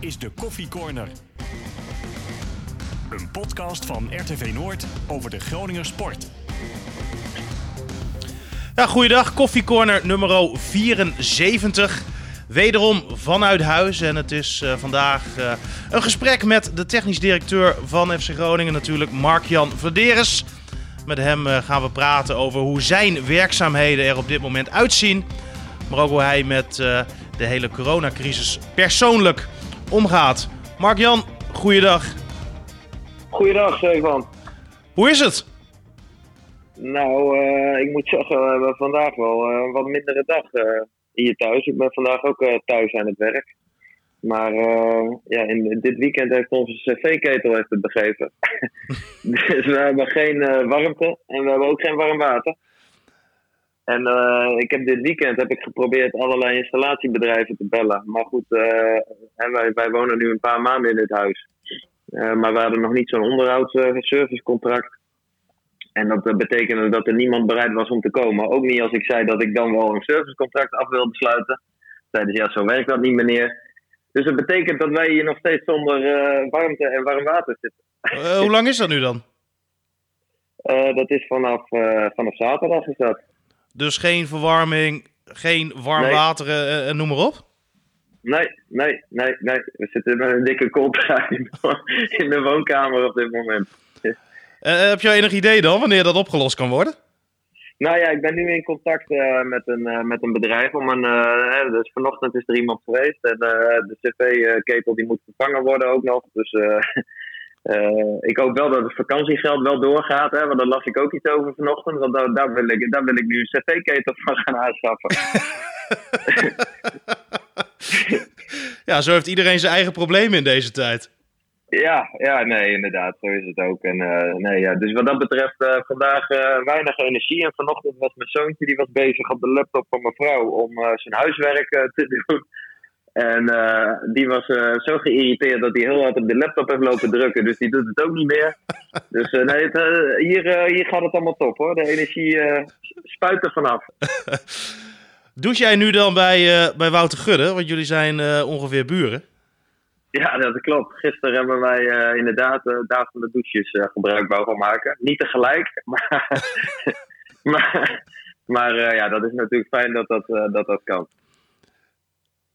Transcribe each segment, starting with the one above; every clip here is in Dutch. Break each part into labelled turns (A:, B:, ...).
A: is de Koffie Corner. Een podcast van RTV Noord over de Groninger sport.
B: Ja, goeiedag, Koffie Corner nummer 74. Wederom vanuit huis en het is uh, vandaag uh, een gesprek met de technisch directeur van FC Groningen natuurlijk, Mark-Jan Vladeres. Met hem uh, gaan we praten over hoe zijn werkzaamheden er op dit moment uitzien. Maar ook hoe hij met de hele coronacrisis persoonlijk omgaat. Mark-Jan, goeiedag.
C: Goeiedag, Stefan.
B: Hoe is het?
C: Nou, uh, ik moet zeggen, we hebben vandaag wel uh, een wat mindere dag uh, hier thuis. Ik ben vandaag ook thuis aan het werk. Maar ja, in, dit weekend heeft onze cv-ketel het begeven. dus we hebben geen warmte en we hebben ook geen warm water. En ik heb dit weekend heb ik geprobeerd allerlei installatiebedrijven te bellen. Maar goed, wij, wij wonen nu een paar maanden in dit huis. maar we hadden nog niet zo'n onderhoudsservicecontract. En dat betekende dat er niemand bereid was om te komen. Ook niet als ik zei dat ik dan wel een servicecontract af wilde sluiten. Zeiden ze, ja, zo werkt dat niet, meneer. Dus dat betekent dat wij hier nog steeds zonder warmte en warm water zitten.
B: Hoe lang is dat nu dan?
C: Dat is vanaf, vanaf zaterdag is dat.
B: Dus geen verwarming, geen warm nee. water en noem maar op?
C: Nee, nee, nee, nee. We zitten met een dikke kooltrui in de woonkamer op dit moment.
B: Uh, heb je enig idee dan wanneer dat opgelost kan worden?
C: Nou ja, ik ben nu in contact uh, met, een, uh, met een bedrijf. Om een, uh, dus vanochtend is er iemand geweest. En de cv-ketel die moet vervangen worden ook nog. Dus ik hoop wel dat het vakantiegeld wel doorgaat. Hè, want daar las ik ook iets over vanochtend. Want daar, daar, wil, ik, daar wil ik nu een cv-ketel van gaan aanschaffen.
B: ja, zo heeft iedereen zijn eigen problemen in deze tijd.
C: Ja, ja, nee, inderdaad, zo is het ook. En, uh, nee, ja, dus wat dat betreft, uh, vandaag weinig energie. En vanochtend was mijn zoontje die was bezig op de laptop van mijn vrouw om zijn huiswerk te doen. En die was zo geïrriteerd dat hij heel hard op de laptop heeft lopen drukken. Dus die doet het ook niet meer. Dus nee, het, hier, hier gaat het allemaal top hoor. De energie spuit er vanaf.
B: Doet jij nu dan bij, bij Wouter Gudde? Want jullie zijn ongeveer buren.
C: Ja, dat klopt. Gisteren hebben wij inderdaad uh, daar van de douches gebruik van maken. Niet tegelijk, maar, maar, maar ja, dat is natuurlijk fijn dat dat, dat, dat kan.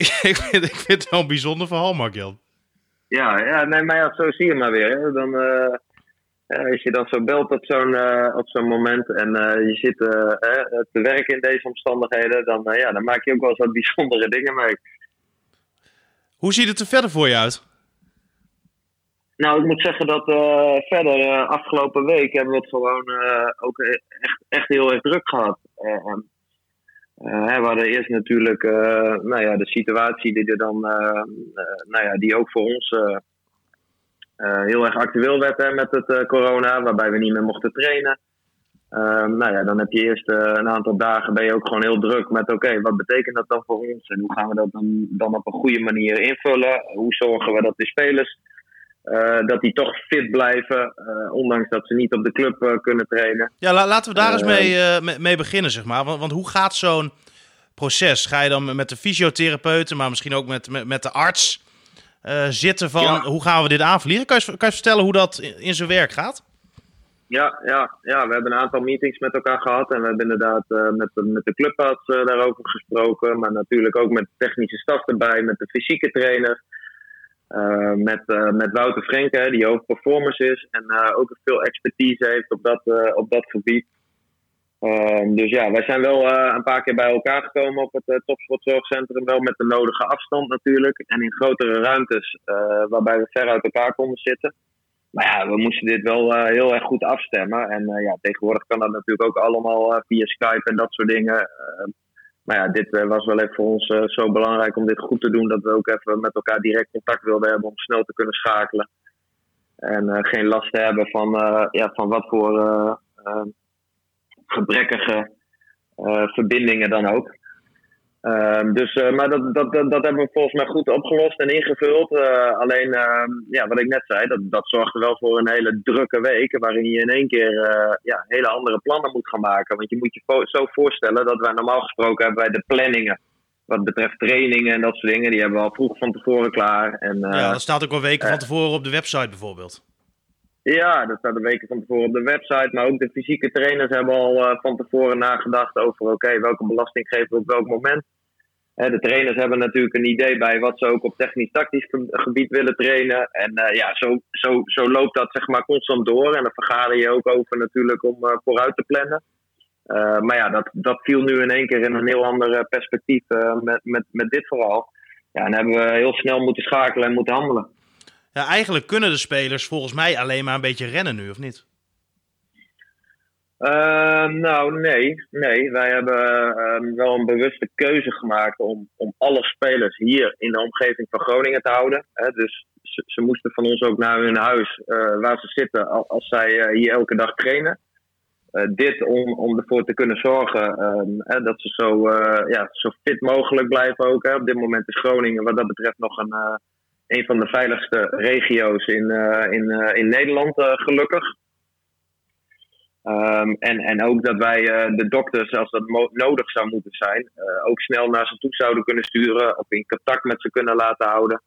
B: ik, vind, ik vind het wel een bijzonder verhaal, Mark-Jan.
C: Ja, ja, nee, maar ja, zo zie je maar weer. Hè. Dan, als je dan zo belt op zo'n op zo'n moment en je zit te werken in deze omstandigheden, dan, ja, dan maak je ook wel eens wat bijzondere dingen mee.
B: Hoe ziet het er verder voor je uit?
C: Nou, ik moet zeggen dat verder, afgelopen week hebben we het gewoon ook echt, echt heel erg druk gehad. We hadden eerst natuurlijk nou ja, de situatie die er dan, nou ja, die ook voor ons heel erg actueel werd met het corona, waarbij we niet meer mochten trainen. Um, nou ja, dan heb je eerst uh, een aantal dagen ben je ook gewoon heel druk met oké, wat betekent dat dan voor ons? En hoe gaan we dat dan, dan op een goede manier invullen? Hoe zorgen we dat de spelers uh, dat die toch fit blijven, uh, ondanks dat ze niet op de club kunnen trainen?
B: Ja, la laten we daar eens mee, mee, mee, beginnen, zeg maar. Want, want hoe gaat zo'n proces? Ga je dan met de fysiotherapeuten, maar misschien ook met, met, met de arts zitten van ja. hoe gaan we dit aanvliegen? Kan je, kan je vertellen hoe dat in, in zijn werk gaat?
C: Ja, ja, ja, we hebben een aantal meetings met elkaar gehad. En we hebben inderdaad met, met de clubarts daarover gesproken. Maar natuurlijk ook met de technische staf erbij, met de fysieke trainer. Uh, met, met Wouter Frenke, die ook performance is. En ook veel expertise heeft op dat, op dat gebied. Ehm, dus ja, wij zijn wel een paar keer bij elkaar gekomen op het topsportzorgcentrum. Wel met de nodige afstand natuurlijk. En in grotere ruimtes waarbij we ver uit elkaar konden zitten. Maar ja, we moesten dit wel heel erg goed afstemmen. En ja, tegenwoordig kan dat natuurlijk ook allemaal via Skype en dat soort dingen. Maar ja, dit was wel even voor ons zo belangrijk om dit goed te doen. Dat we ook even met elkaar direct contact wilden hebben om snel te kunnen schakelen. En geen last te hebben van, ja, van wat voor gebrekkige verbindingen dan ook. Um, dus, uh, maar dat, dat, dat, dat, hebben we volgens mij goed opgelost en ingevuld. Uh, alleen, uh, ja, wat ik net zei, dat, dat zorgde wel voor een hele drukke week. Waarin je in één keer eh, ja, hele andere plannen moet gaan maken. Want je moet je zo voorstellen dat wij normaal gesproken hebben wij de planningen. wat betreft trainingen en dat soort dingen, die hebben we al vroeg van tevoren klaar. En,
B: ja, dat staat ook al weken van tevoren op de website bijvoorbeeld.
C: Ja, dat staat een weken van tevoren op de website. Maar ook de fysieke trainers hebben al van tevoren nagedacht over oké, welke belasting geven we op welk moment. De trainers hebben natuurlijk een idee bij wat ze ook op technisch-tactisch gebied willen trainen. En ja, zo, zo, zo loopt dat zeg maar constant door. En dan vergaderen je ook over natuurlijk om vooruit te plannen. Maar ja, dat, dat viel nu in één keer in een heel ander perspectief met, met, met dit verhaal. Ja, en hebben we heel snel moeten schakelen en moeten handelen.
B: Ja, eigenlijk kunnen de spelers volgens mij alleen maar een beetje rennen nu, of niet?
C: Uh, nou, nee. nee. Wij hebben ehm, wel een bewuste keuze gemaakt om, om alle spelers hier in de omgeving van Groningen te houden. Hè. Dus ze, moesten van ons ook naar hun huis waar ze zitten als zij hier elke dag trainen. Uh, dit om, om ervoor te kunnen zorgen hè, dat ze zo, ja, zo fit mogelijk blijven ook. Hè. Op dit moment is Groningen wat dat betreft nog een, een van de veiligste regio's in, in, in Nederland, gelukkig. Um, en, en ook dat wij de dokters, als dat nodig zou moeten zijn, ook snel naar ze toe zouden kunnen sturen of in contact met ze kunnen laten houden.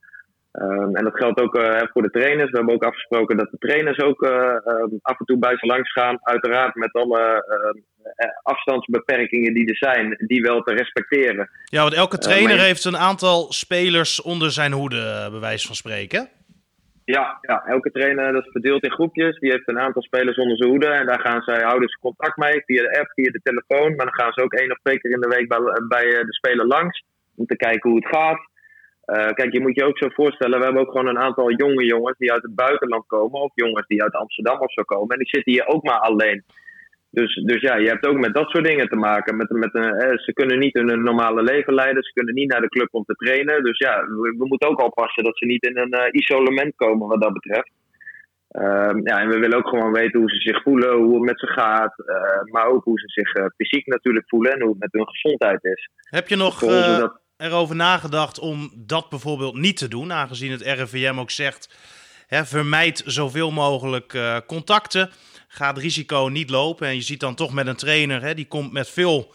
C: Um, en dat geldt ook uh, voor de trainers. We hebben ook afgesproken dat de trainers ook uh, um, af en toe bij ze langs gaan. Uiteraard met alle uh, afstandsbeperkingen die er zijn, die wel te respecteren.
B: Ja, want elke trainer heeft een aantal spelers onder zijn hoede, bij wijze van spreken.
C: Ja, ja, elke trainer dat is verdeeld in groepjes. Die heeft een aantal spelers onder zijn hoede. En daar gaan zij, houden ze contact mee via de app, via de telefoon. Maar dan gaan ze ook één of twee keer in de week bij, bij de speler langs. Om te kijken hoe het gaat. Uh, kijk, je moet je ook zo voorstellen, we hebben ook gewoon een aantal jonge jongens die uit het buitenland komen, of jongens die uit Amsterdam of zo komen, en die zitten hier ook maar alleen. Dus, dus ja, je hebt ook met dat soort dingen te maken. Met, met een, eh, ze kunnen niet hun normale leven leiden, ze kunnen niet naar de club om te trainen. Dus ja, we, we moeten ook oppassen dat ze niet in een uh, isolement komen wat dat betreft. Uh, ja, en we willen ook gewoon weten hoe ze zich voelen, hoe het met ze gaat. Uh, maar ook hoe ze zich uh, fysiek natuurlijk voelen en hoe het met hun gezondheid is.
B: Heb je nog dat erover nagedacht om dat bijvoorbeeld niet te doen, aangezien het RIVM ook zegt: hè, vermijd zoveel mogelijk uh, contacten, ga het risico niet lopen. En je ziet dan toch met een trainer, hè, die komt met veel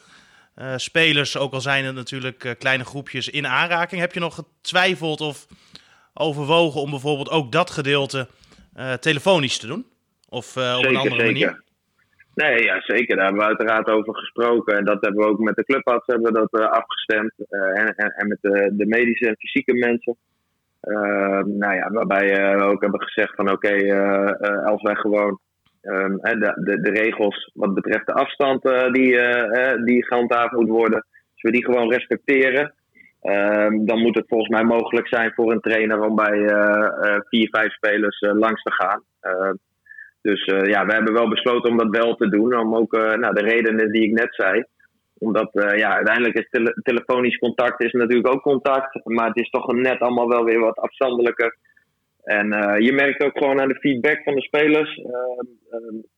B: uh, spelers, ook al zijn het natuurlijk uh, kleine groepjes, in aanraking. Heb je nog getwijfeld of overwogen om bijvoorbeeld ook dat gedeelte telefonisch te doen? Of op
C: zeker,
B: een andere
C: zeker.
B: manier?
C: Nee, ja, zeker. Daar hebben we uiteraard over gesproken. En dat hebben we ook met de clubarts hebben we dat, uh, afgestemd. Uh, en, en, en, met de, de, medische en fysieke mensen. Uh, nou ja, waarbij we ook hebben gezegd van oké, als wij gewoon ehm, de, de, de, regels wat betreft de afstand die, die gehandhaafd moet worden, als we die gewoon respecteren. Ehm, dan moet het volgens mij mogelijk zijn voor een trainer om bij vier, vijf spelers langs te gaan. Dus uh, ja, we hebben wel besloten om dat wel te doen. Om ook uh, nou, de redenen die ik net zei. Omdat uh, ja, uiteindelijk is tele telefonisch contact is natuurlijk ook contact. Maar het is toch net allemaal wel weer wat afstandelijker. En je merkt ook gewoon aan de feedback van de spelers.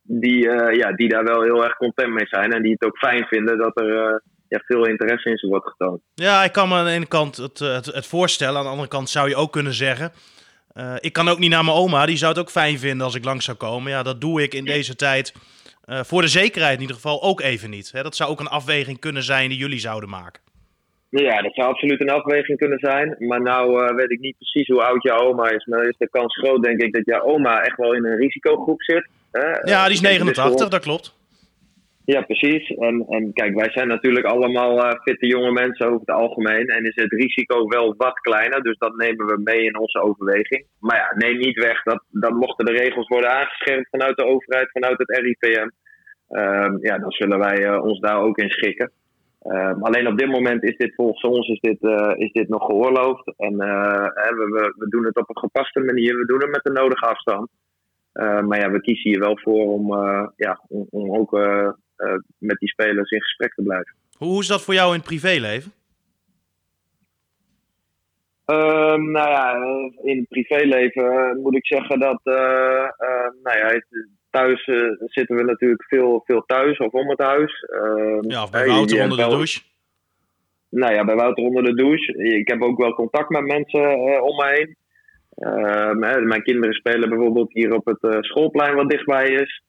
C: die, ja, die daar wel heel erg content mee zijn. En die het ook fijn vinden dat er ja, veel interesse in ze wordt getoond.
B: Ja, ik kan me aan de ene kant het, het voorstellen. Aan de andere kant zou je ook kunnen zeggen uh, ik kan ook niet naar mijn oma, die zou het ook fijn vinden als ik langs zou komen. Ja, dat doe ik in deze tijd uh, voor de zekerheid in ieder geval ook even niet. Hè, dat zou ook een afweging kunnen zijn die jullie zouden maken.
C: Ja, dat zou absoluut een afweging kunnen zijn. Maar nou uh, weet ik niet precies hoe oud jouw oma is. Maar is de kans groot, denk ik, dat jouw oma echt wel in een risicogroep zit. Hè?
B: Ja, die is 89, dat klopt.
C: Ja, precies. En, en kijk, wij zijn natuurlijk allemaal uh, fitte jonge mensen over het algemeen. En is het risico wel wat kleiner. Dus dat nemen we mee in onze overweging. Maar ja, neem niet weg dat, dat mochten de regels worden aangescherpt vanuit de overheid, vanuit het RIVM. Um, ja, dan zullen wij uh, ons daar ook in schikken. Um, alleen op dit moment is dit volgens ons is dit, uh, is dit nog geoorloofd. En we, we, we, doen het op een gepaste manier. We doen het met de nodige afstand. maar ja, we kiezen hier wel voor om, ja, om, om ook met die spelers in gesprek te blijven.
B: Hoe is dat voor jou in het privéleven?
C: Um, nou ja, in het privéleven moet ik zeggen dat nou ja, thuis zitten we natuurlijk veel, veel thuis of om het huis. Ehm,
B: ja, of bij Wouter onder de douche.
C: Nou ja, bij Wouter onder de douche. Ik heb ook wel contact met mensen om me heen. Ehm, mijn kinderen spelen bijvoorbeeld hier op het schoolplein wat dichtbij is.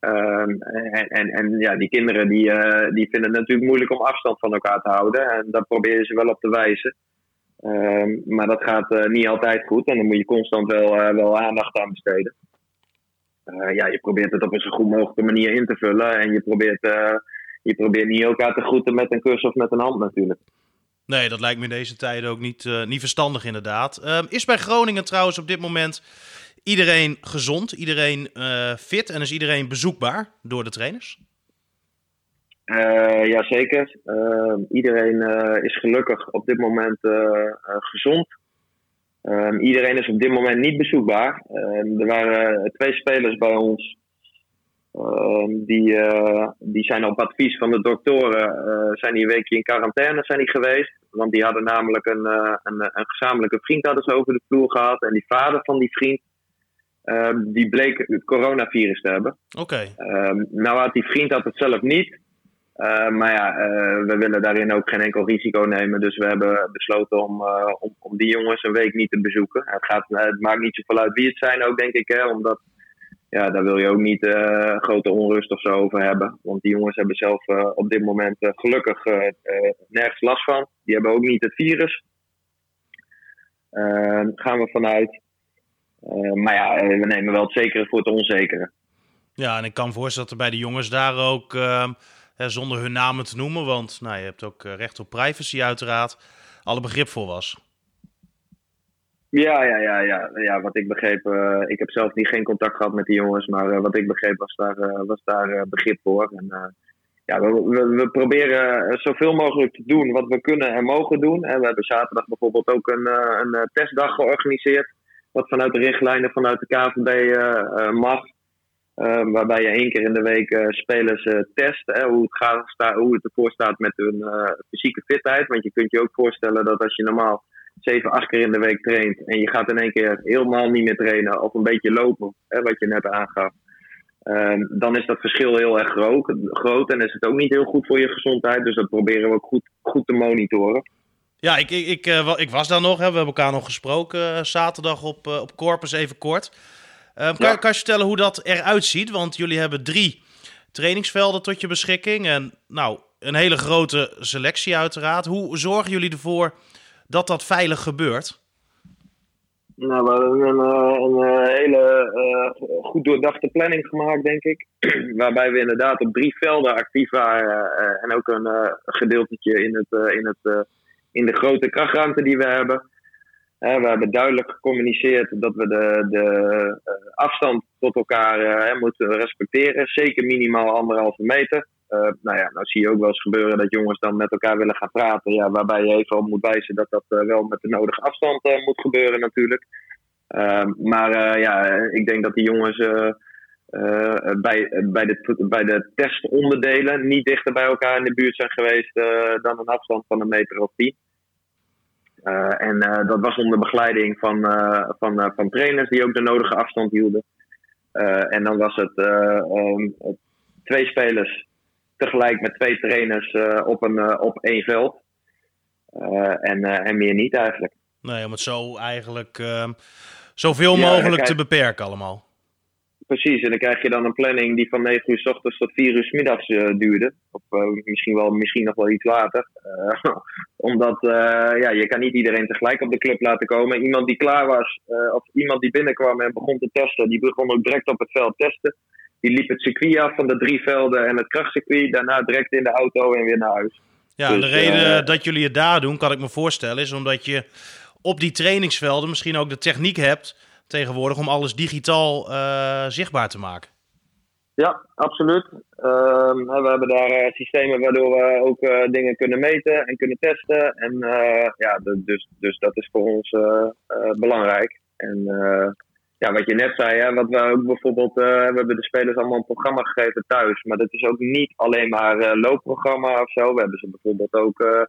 C: Ehm, en, en, en, ja, die kinderen die, die vinden het natuurlijk moeilijk om afstand van elkaar te houden. En daar proberen ze wel op te wijzen. Ehm, maar dat gaat niet altijd goed en dan moet je constant wel, wel aandacht aan besteden. ja, je probeert het op een zo goed mogelijke manier in te vullen en je probeert, je probeert niet elkaar te groeten met een kus of met een hand natuurlijk.
B: Nee, dat lijkt me in deze tijden ook niet, niet verstandig inderdaad. Uh, is bij Groningen trouwens op dit moment iedereen gezond, iedereen uh, fit en is iedereen bezoekbaar door de trainers?
C: ja, zeker. iedereen is gelukkig op dit moment gezond. iedereen is op dit moment niet bezoekbaar. er waren twee spelers bij ons Ehm, die, die zijn op advies van de doktoren zijn die een weekje in quarantaine zijn die geweest. Want die hadden namelijk een, een, een, gezamenlijke vriend hadden over de vloer gehad. En die vader van die vriend, ehm, die bleek het coronavirus te hebben.
B: Oké.
C: Um, nou had die vriend had het zelf niet. maar ja, we willen daarin ook geen enkel risico nemen. Dus we hebben besloten om, om, om, die jongens een week niet te bezoeken. Het, gaat, het maakt niet zoveel uit wie het zijn ook, denk ik. Hè, omdat ja, daar wil je ook niet uh, grote onrust of zo over hebben. Want die jongens hebben zelf op dit moment gelukkig nergens last van. Die hebben ook niet het virus. gaan we vanuit. Maar ja, we nemen wel het zekere voor het onzekere.
B: Ja, en ik kan voorstellen dat er bij de jongens daar ook, zonder hun namen te noemen, want nou, je hebt ook recht op privacy uiteraard, alle begrip voor was.
C: Ja, ja, ja, ja. ja wat ik begreep, uh, ik heb zelf niet geen contact gehad met die jongens, maar uh, wat ik begreep was daar, uh, was daar begrip voor. En, ja, we, we, we, proberen zoveel mogelijk te doen wat we kunnen en mogen doen. En we hebben zaterdag bijvoorbeeld ook een, een testdag georganiseerd, wat vanuit de richtlijnen vanuit de KVB mag. waarbij je één keer in de week spelers test, hè, hoe, het gaat, hoe het ervoor staat met hun fysieke fitheid. Want je kunt je ook voorstellen dat als je normaal zeven, acht keer in de week traint en je gaat in één keer helemaal niet meer trainen of een beetje lopen, hè, wat je net aangaf, uh, dan is dat verschil heel erg groot, groot en is het ook niet heel goed voor je gezondheid. Dus dat proberen we ook goed, goed te monitoren.
B: Ja, ik, ik, ik, uh, ik was daar nog. Hè. We hebben elkaar nog gesproken uh, zaterdag op, uh, op Corpus, even kort. Ehm, kan, ja. kan je vertellen hoe dat eruit ziet? Want jullie hebben drie trainingsvelden tot je beschikking. En nou, een hele grote selectie uiteraard. Hoe zorgen jullie ervoor dat dat veilig gebeurt?
C: Nou, we hebben een, eh, een, eh, hele uh, goed doordachte planning gemaakt, denk ik. Waarbij we inderdaad op drie velden actief waren. Uh, en ook een uh, gedeeltetje in, het, in, het, in de grote krachtruimte die we hebben. we hebben duidelijk gecommuniceerd dat we de, de afstand tot elkaar moeten respecteren. Zeker minimaal anderhalve meter. Uh, nou ja, nou zie je ook wel eens gebeuren dat jongens dan met elkaar willen gaan praten. Ja, waarbij je even op moet wijzen dat dat wel met de nodige afstand moet gebeuren natuurlijk. Ehm, maar ja, ik denk dat die jongens bij, bij, de, bij de testonderdelen niet dichter bij elkaar in de buurt zijn geweest dan een afstand van een meter of tien. en dat was onder begeleiding van, van, van trainers die ook de nodige afstand hielden. en dan was het um, twee spelers tegelijk met twee trainers op, een, op één veld. En, en meer niet eigenlijk.
B: Nee, om het zo eigenlijk ehm, zoveel ja, mogelijk te beperken allemaal.
C: Precies, en dan krijg je dan een planning die van 9 uur s ochtends tot 4 uur s middags duurde. Of misschien, wel, misschien nog wel iets later. omdat ja, je kan niet iedereen tegelijk op de club laten komen. Iemand die klaar was, of iemand die binnenkwam en begon te testen, die begon ook direct op het veld testen. Die liep het circuit af van de drie velden en het krachtcircuit. Daarna direct in de auto en weer naar huis.
B: Ja, dus, de reden dat jullie het daar doen, kan ik me voorstellen, is omdat je op die trainingsvelden misschien ook de techniek hebt tegenwoordig om alles digitaal uh, zichtbaar te maken.
C: Ja, absoluut. Uh, we hebben daar uh, systemen waardoor we ook uh, dingen kunnen meten en kunnen testen. En ja, dus, dus dat is voor ons belangrijk. En ja, wat je net zei, hè, wat we ook bijvoorbeeld, we hebben de spelers allemaal een programma gegeven thuis. Maar dat is ook niet alleen maar loopprogramma of zo. We hebben ze bijvoorbeeld ook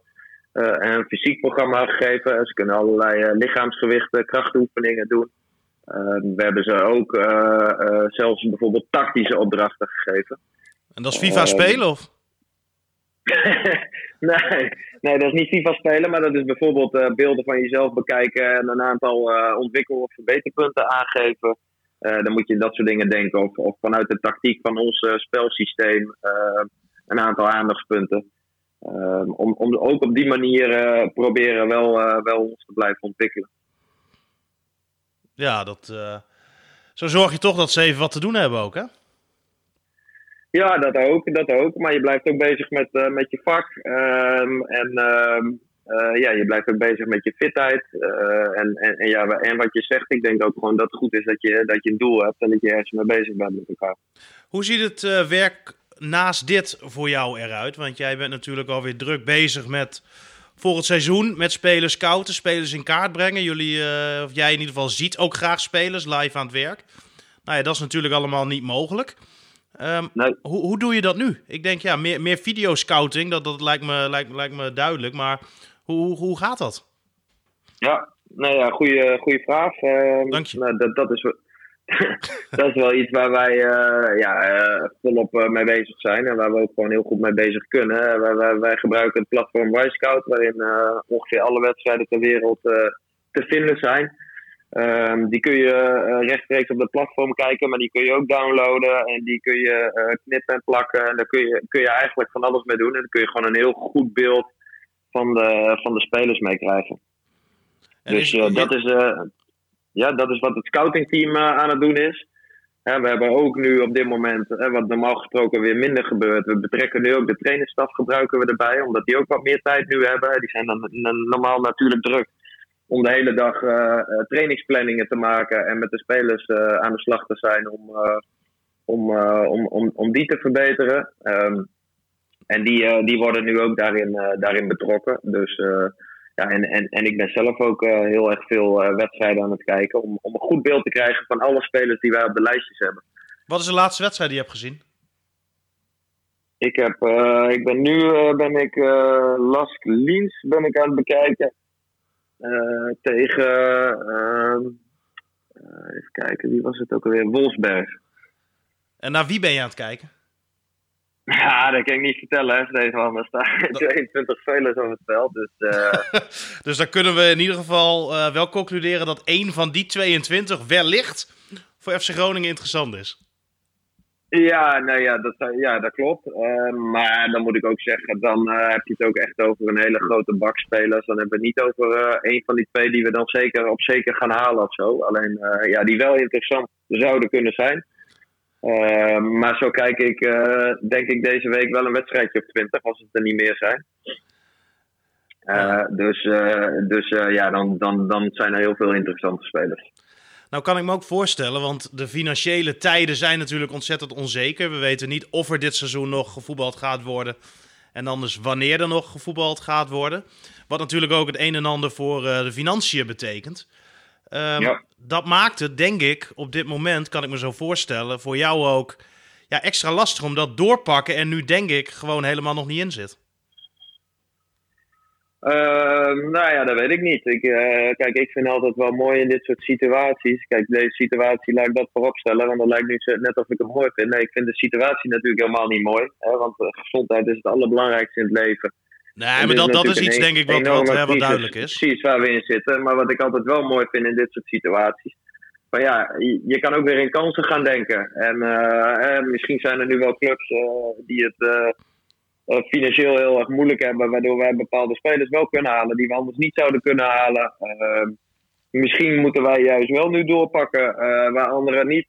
C: een fysiek programma gegeven. Ze kunnen allerlei lichaamsgewichten, krachtoefeningen doen. We hebben ze ook zelfs bijvoorbeeld tactische opdrachten gegeven.
B: En dat is FIFA spelen of?
C: nee, nee, dat is niet FIFA spelen, maar dat is bijvoorbeeld uh, beelden van jezelf bekijken en een aantal uh, ontwikkel- of verbeterpunten aangeven. dan moet je dat soort dingen denken. Of, of vanuit de tactiek van ons spelsysteem een aantal aandachtspunten. om, om ook op die manier proberen wel, wel ons te blijven ontwikkelen.
B: Ja, dat, zo zorg je toch dat ze even wat te doen hebben ook, hè?
C: Ja, dat ook, dat ook. Maar je blijft ook bezig met, uh, met je vak. Um, en uh, uh, ja, je blijft ook bezig met je fitheid. En, en, en, ja, en wat je zegt, ik denk ook gewoon dat het goed is dat je, dat je een doel hebt en dat je ergens mee bezig bent met elkaar.
B: Hoe ziet het werk naast dit voor jou eruit? Want jij bent natuurlijk alweer druk bezig met voor het seizoen met spelers scouten, spelers in kaart brengen. Jullie, of jij in ieder geval ziet ook graag spelers live aan het werk. Nou ja, dat is natuurlijk allemaal niet mogelijk. Um, hoe, hoe doe je dat nu? Ik denk ja, meer, meer videoscouting, dat, dat lijkt, me, lijkt, lijkt me duidelijk. Maar hoe, hoe gaat dat?
C: Ja, nou ja, goede, goede vraag. Uh,
B: Dank je.
C: Nou, dat, dat, is, dat is wel iets waar wij uh, ja, uh, volop uh, mee bezig zijn en waar we ook gewoon heel goed mee bezig kunnen. Wij, wij, wij gebruiken het platform Y-Scout, waarin ongeveer alle wedstrijden ter wereld te vinden zijn. Um, die kun je rechtstreeks op het platform kijken, maar die kun je ook downloaden en die kun je knippen en plakken. En daar kun je, kun je eigenlijk van alles mee doen. En dan kun je gewoon een heel goed beeld van de, van de spelers mee krijgen. dus uh, dat, is, ja, dat is wat het scoutingteam aan het doen is. we hebben ook nu op dit moment, wat normaal gesproken weer minder gebeurt, we betrekken nu ook de trainerstaf gebruiken we erbij, omdat die ook wat meer tijd nu hebben. Die zijn dan normaal natuurlijk druk om de hele dag uh, trainingsplanningen te maken en met de spelers aan de slag te zijn om, om, om, om, om die te verbeteren. Um, en die, die worden nu ook daarin, daarin betrokken. Dus ja, en, en, en ik ben zelf ook heel erg veel wedstrijden aan het kijken om, om een goed beeld te krijgen van alle spelers die wij op de lijstjes hebben.
B: Wat is de laatste wedstrijd die je hebt gezien?
C: Ik, heb, ik ben nu ben ik, Lask Liens ben ik aan het bekijken. Tegen, uh, even kijken, wie was het ook alweer? Wolfsberg.
B: En naar wie ben je aan het kijken?
C: Ja, dat kan ik niet vertellen, hè, Stefan. Er staan 22 spelers op het veld. Dus, uh...
B: dus dan kunnen we in ieder geval wel concluderen dat één van die 22 wellicht voor FC Groningen interessant is.
C: Ja, nou ja, dat, ja, dat klopt. Uh, maar dan moet ik ook zeggen, dan uh, heb je het ook echt over een hele grote bak spelers. Dan hebben we het niet over een van die twee die we dan zeker op zeker gaan halen of zo. Alleen, ja, die wel interessant zouden kunnen zijn. Ehm, maar zo kijk ik, denk ik deze week wel een wedstrijdje op 20 als het er niet meer zijn. dus dus ja, dan, dan, dan zijn er heel veel interessante spelers.
B: Nou kan ik me ook voorstellen, want de financiële tijden zijn natuurlijk ontzettend onzeker. We weten niet of er dit seizoen nog gevoetbald gaat worden. En anders wanneer er nog gevoetbald gaat worden. Wat natuurlijk ook het een en ander voor de financiën betekent. Um, ja. Dat maakt het, denk ik, op dit moment, kan ik me zo voorstellen, voor jou ook ja, extra lastig om dat doorpakken. En nu denk ik gewoon helemaal nog niet in zit.
C: Uh, nou ja, dat weet ik niet. Ik, uh, kijk, ik vind altijd wel mooi in dit soort situaties. Kijk, deze situatie laat ik dat voorop stellen, want dan lijkt nu net of ik het mooi vind. Nee, ik vind de situatie natuurlijk helemaal niet mooi. Hè, want uh, gezondheid is het allerbelangrijkste in het leven.
B: Nee, maar dat, dat is iets, denk ik, wat, wat, hè, wat duidelijk is.
C: Precies waar we in zitten. Maar wat ik altijd wel mooi vind in dit soort situaties. Maar ja, je, kan ook weer in kansen gaan denken. En eh, misschien zijn er nu wel clubs die het uh, financieel heel erg moeilijk hebben, waardoor wij bepaalde spelers wel kunnen halen die we anders niet zouden kunnen halen. Uh, misschien moeten wij juist wel nu doorpakken, waar anderen niet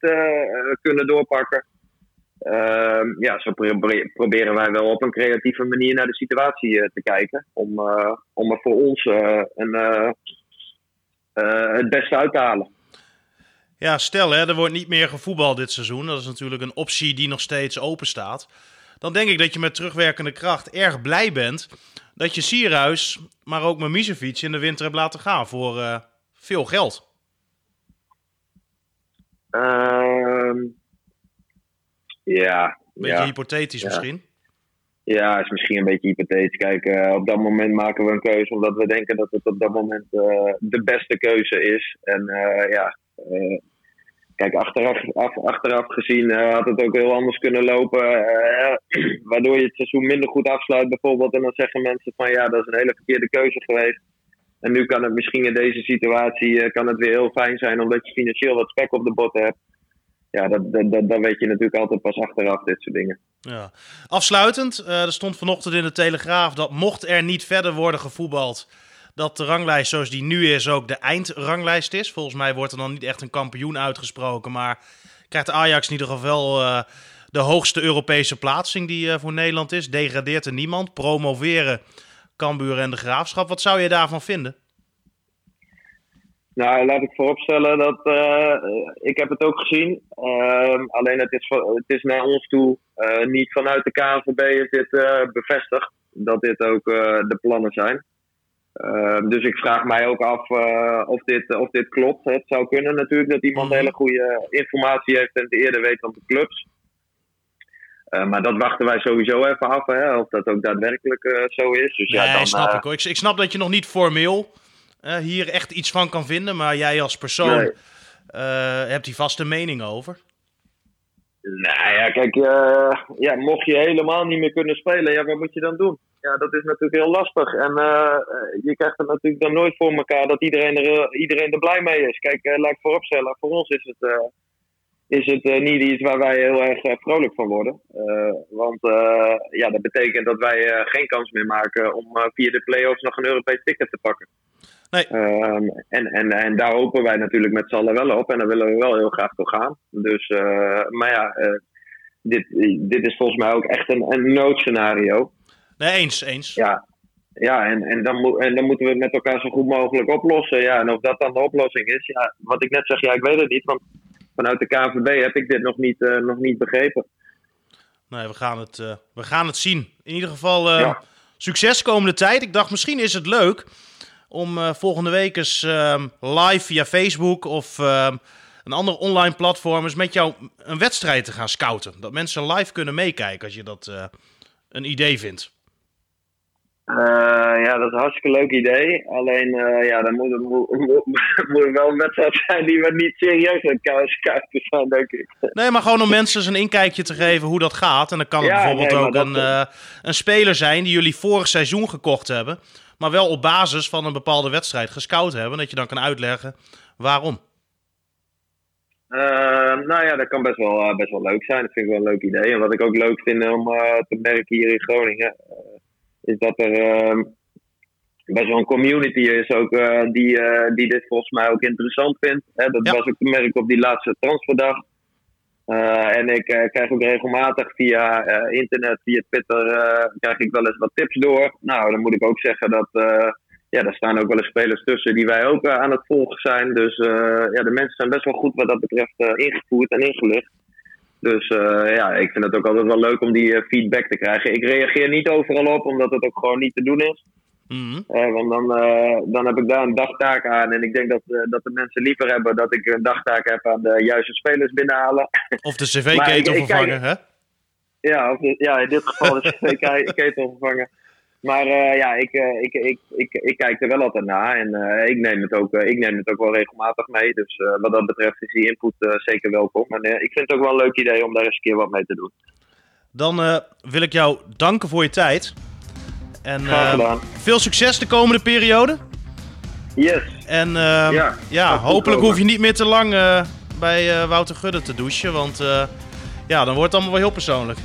C: kunnen doorpakken. Ehm, ja, zo proberen wij wel op een creatieve manier naar de situatie te kijken. Om, om er voor ons een, het beste uit te halen.
B: Ja, stel hè, er wordt niet meer gevoetbald dit seizoen. Dat is natuurlijk een optie die nog steeds open staat dan denk ik dat je met terugwerkende kracht erg blij bent dat je Sierhuis, maar ook Mimicevic in de winter hebt laten gaan voor veel geld.
C: Um, ja.
B: Beetje
C: ja,
B: hypothetisch
C: ja.
B: misschien.
C: Ja, is misschien een beetje hypothetisch. Kijk, uh, op dat moment maken we een keuze omdat we denken dat het op dat moment uh, de beste keuze is. En ja, Kijk, achteraf, af, achteraf gezien had het ook heel anders kunnen lopen. Waardoor je het seizoen minder goed afsluit bijvoorbeeld. En dan zeggen mensen van ja, dat is een hele verkeerde keuze geweest. En nu kan het misschien in deze situatie kan het weer heel fijn zijn omdat je financieel wat spek op de bot hebt. Ja, dat, dat, dat, weet je natuurlijk altijd pas achteraf, dit soort dingen.
B: Ja. Afsluitend, uh, er stond vanochtend in de Telegraaf dat mocht er niet verder worden gevoetbald, dat de ranglijst zoals die nu is ook de eindranglijst is. Volgens mij wordt er dan niet echt een kampioen uitgesproken, maar krijgt Ajax in ieder geval uh, de hoogste Europese plaatsing die uh, voor Nederland is. Degradeert er niemand, promoveren Cambuur en de Graafschap. Wat zou je daarvan vinden?
C: Nou, laat ik vooropstellen dat uh, ik heb het ook gezien. Uh, alleen het is, het is naar ons toe uh, niet vanuit de KNVB is dit bevestigd dat dit ook de plannen zijn. Ehm, dus ik vraag mij ook af of, dit, of dit klopt. Het zou kunnen natuurlijk dat iemand mhm. hele goede informatie heeft en het eerder weet dan de clubs. maar dat wachten wij sowieso even af, hè, of dat ook daadwerkelijk zo is. Dus,
B: ja, dan, snap ik hoor. Ik, ik snap dat je nog niet formeel uh, hier echt iets van kan vinden. Maar jij als persoon nee. uh, hebt hier vast een mening over.
C: Nou ja, kijk, uh, ja, mocht je helemaal niet meer kunnen spelen, ja, wat moet je dan doen? Ja, dat is natuurlijk heel lastig. En je krijgt het natuurlijk dan nooit voor elkaar dat iedereen er, iedereen er blij mee is. Kijk, laat ik vooropstellen, voor ons is het, is het niet iets waar wij heel erg vrolijk van worden. want ja, dat betekent dat wij geen kans meer maken om via de play-offs nog een Europees ticket te pakken.
B: Nee.
C: Um, en, en, en daar hopen wij natuurlijk met z'n allen wel op. En daar willen we wel heel graag toe gaan. Dus, uh, maar ja, uh, dit, dit is volgens mij ook echt een, een noodscenario.
B: Nee, eens, eens.
C: Ja, ja en, en, dan mo en dan moeten we het met elkaar zo goed mogelijk oplossen. Ja, en of dat dan de oplossing is, ja, wat ik net zeg, ja, ik weet het niet. Want vanuit de KVB heb ik dit nog niet, uh, nog niet begrepen.
B: Nee, we gaan het, we gaan het zien. In ieder geval ja. succes komende tijd. Ik dacht, misschien is het leuk om uh, volgende week eens uh, live via Facebook of uh, een ander online platform eens met jou een wedstrijd te gaan scouten. Dat mensen live kunnen meekijken als je dat eh, een idee vindt.
C: ja, dat is een hartstikke leuk idee. Alleen, ja, dan moet het, moet, moet wel een wedstrijd zijn die we niet serieus aan scouten zijn, denk ik.
B: Nee, maar gewoon om mensen eens een inkijkje te geven hoe dat gaat. En dan kan het ja, bijvoorbeeld nee, ook een, een speler zijn die jullie vorig seizoen gekocht hebben maar wel op basis van een bepaalde wedstrijd gescout hebben. Dat je dan kan uitleggen waarom.
C: Uh, nou ja, dat kan best wel, uh, best wel leuk zijn. Dat vind ik wel een leuk idee. En wat ik ook leuk vind om uh, te merken hier in Groningen, is dat er ehm, best wel een community is ook, die, die dit volgens mij ook interessant vindt. Hè? Dat ja. was ook te merken op die laatste transferdag. Uh, en ik uh, krijg ook regelmatig via uh, internet, via Twitter, krijg ik wel eens wat tips door. Nou, dan moet ik ook zeggen dat, ja, daar staan ook wel eens spelers tussen die wij ook aan het volgen zijn. Dus ja, de mensen zijn best wel goed wat dat betreft ingevoerd en ingelicht. Dus ja, ik vind het ook altijd wel leuk om die feedback te krijgen. Ik reageer niet overal op, omdat het ook gewoon niet te doen is.
B: Mm
C: uh, want dan, uh, dan heb ik daar een dagtaak aan. En ik denk dat, uh, dat de mensen liever hebben dat ik een dagtaak heb aan de juiste spelers binnenhalen.
B: Of de cv-ketel vervangen, hè?
C: Ja, of de, ja, in dit geval de cv-ketel vervangen. Maar ja, ik, ik, ik, ik, ik kijk er wel altijd naar. En ik, neem het ook, ik neem het ook wel regelmatig mee. Dus wat dat betreft is die input zeker welkom. En ik vind het ook wel een leuk idee om daar eens een keer wat mee te doen.
B: Dan wil ik jou danken voor je tijd. En
C: uh,
B: veel succes de komende periode.
C: Yes.
B: En uh, ja, ja hopelijk hoef je niet meer te lang uh, bij Wouter Gudde te douchen. Want ja, dan wordt het allemaal wel heel persoonlijk.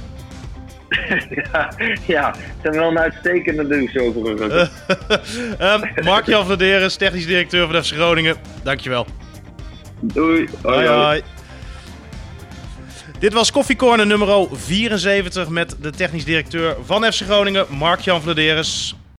C: ja, ja, het is wel een uitstekende douche overigens.
B: um, Mark-Jan Vladeres, technisch directeur van FC Groningen. Dankjewel.
C: Doei.
B: Hoi, hoi. hoi. Dit was Koffiecorner nummer 74 met de technisch directeur van FC Groningen, Mark-Jan Vladeres.